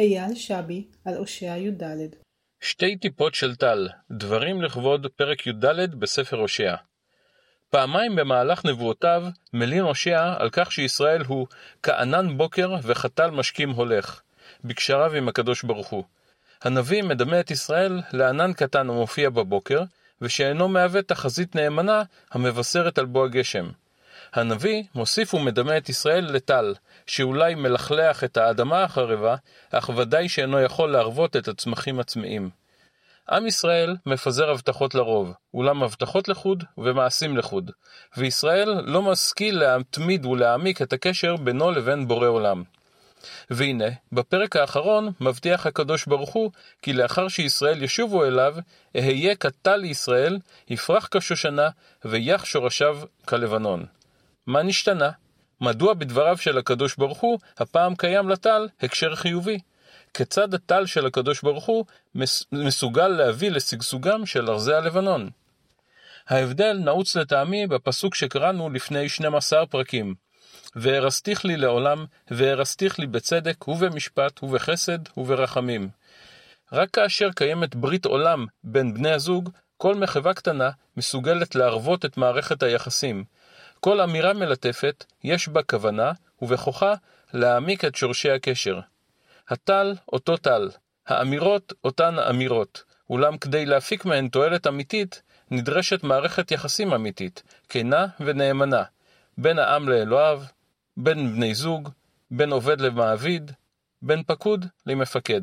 אייל שבי על הושע י"ד שתי טיפות של טל, דברים לכבוד פרק י"ד בספר הושע. פעמיים במהלך נבואותיו מלין הושע על כך שישראל הוא כענן בוקר וחתל משקים הולך, בקשריו עם הקדוש ברוך הוא. הנביא מדמה את ישראל לענן קטן המופיע בבוקר, ושאינו מהווה תחזית נאמנה המבשרת על בוא הגשם. הנביא מוסיף ומדמה את ישראל לטל, שאולי מלכלח את האדמה החרבה, אך ודאי שאינו יכול להרוות את הצמחים הצמאים. עם ישראל מפזר הבטחות לרוב, אולם הבטחות לחוד ומעשים לחוד, וישראל לא משכיל להתמיד ולהעמיק את הקשר בינו לבין בורא עולם. והנה, בפרק האחרון מבטיח הקדוש ברוך הוא כי לאחר שישראל ישובו אליו, אהיה כטל לישראל, יפרח כשושנה, ויח שורשיו כלבנון. מה נשתנה? מדוע בדבריו של הקדוש ברוך הוא, הפעם קיים לטל הקשר חיובי? כיצד הטל של הקדוש ברוך הוא מסוגל להביא לשגשוגם של ארזי הלבנון? ההבדל נעוץ לטעמי בפסוק שקראנו לפני 12 פרקים. והרסתיך לי לעולם, והרסתיך לי בצדק, ובמשפט, ובחסד, וברחמים. רק כאשר קיימת ברית עולם בין בני הזוג, כל מחווה קטנה מסוגלת להרוות את מערכת היחסים, כל אמירה מלטפת, יש בה כוונה, ובכוחה להעמיק את שורשי הקשר. הטל, אותו טל, האמירות, אותן אמירות, אולם כדי להפיק מהן תועלת אמיתית, נדרשת מערכת יחסים אמיתית, כנה ונאמנה, בין העם לאלוהיו, בין בני זוג, בין עובד למעביד, בין פקוד למפקד.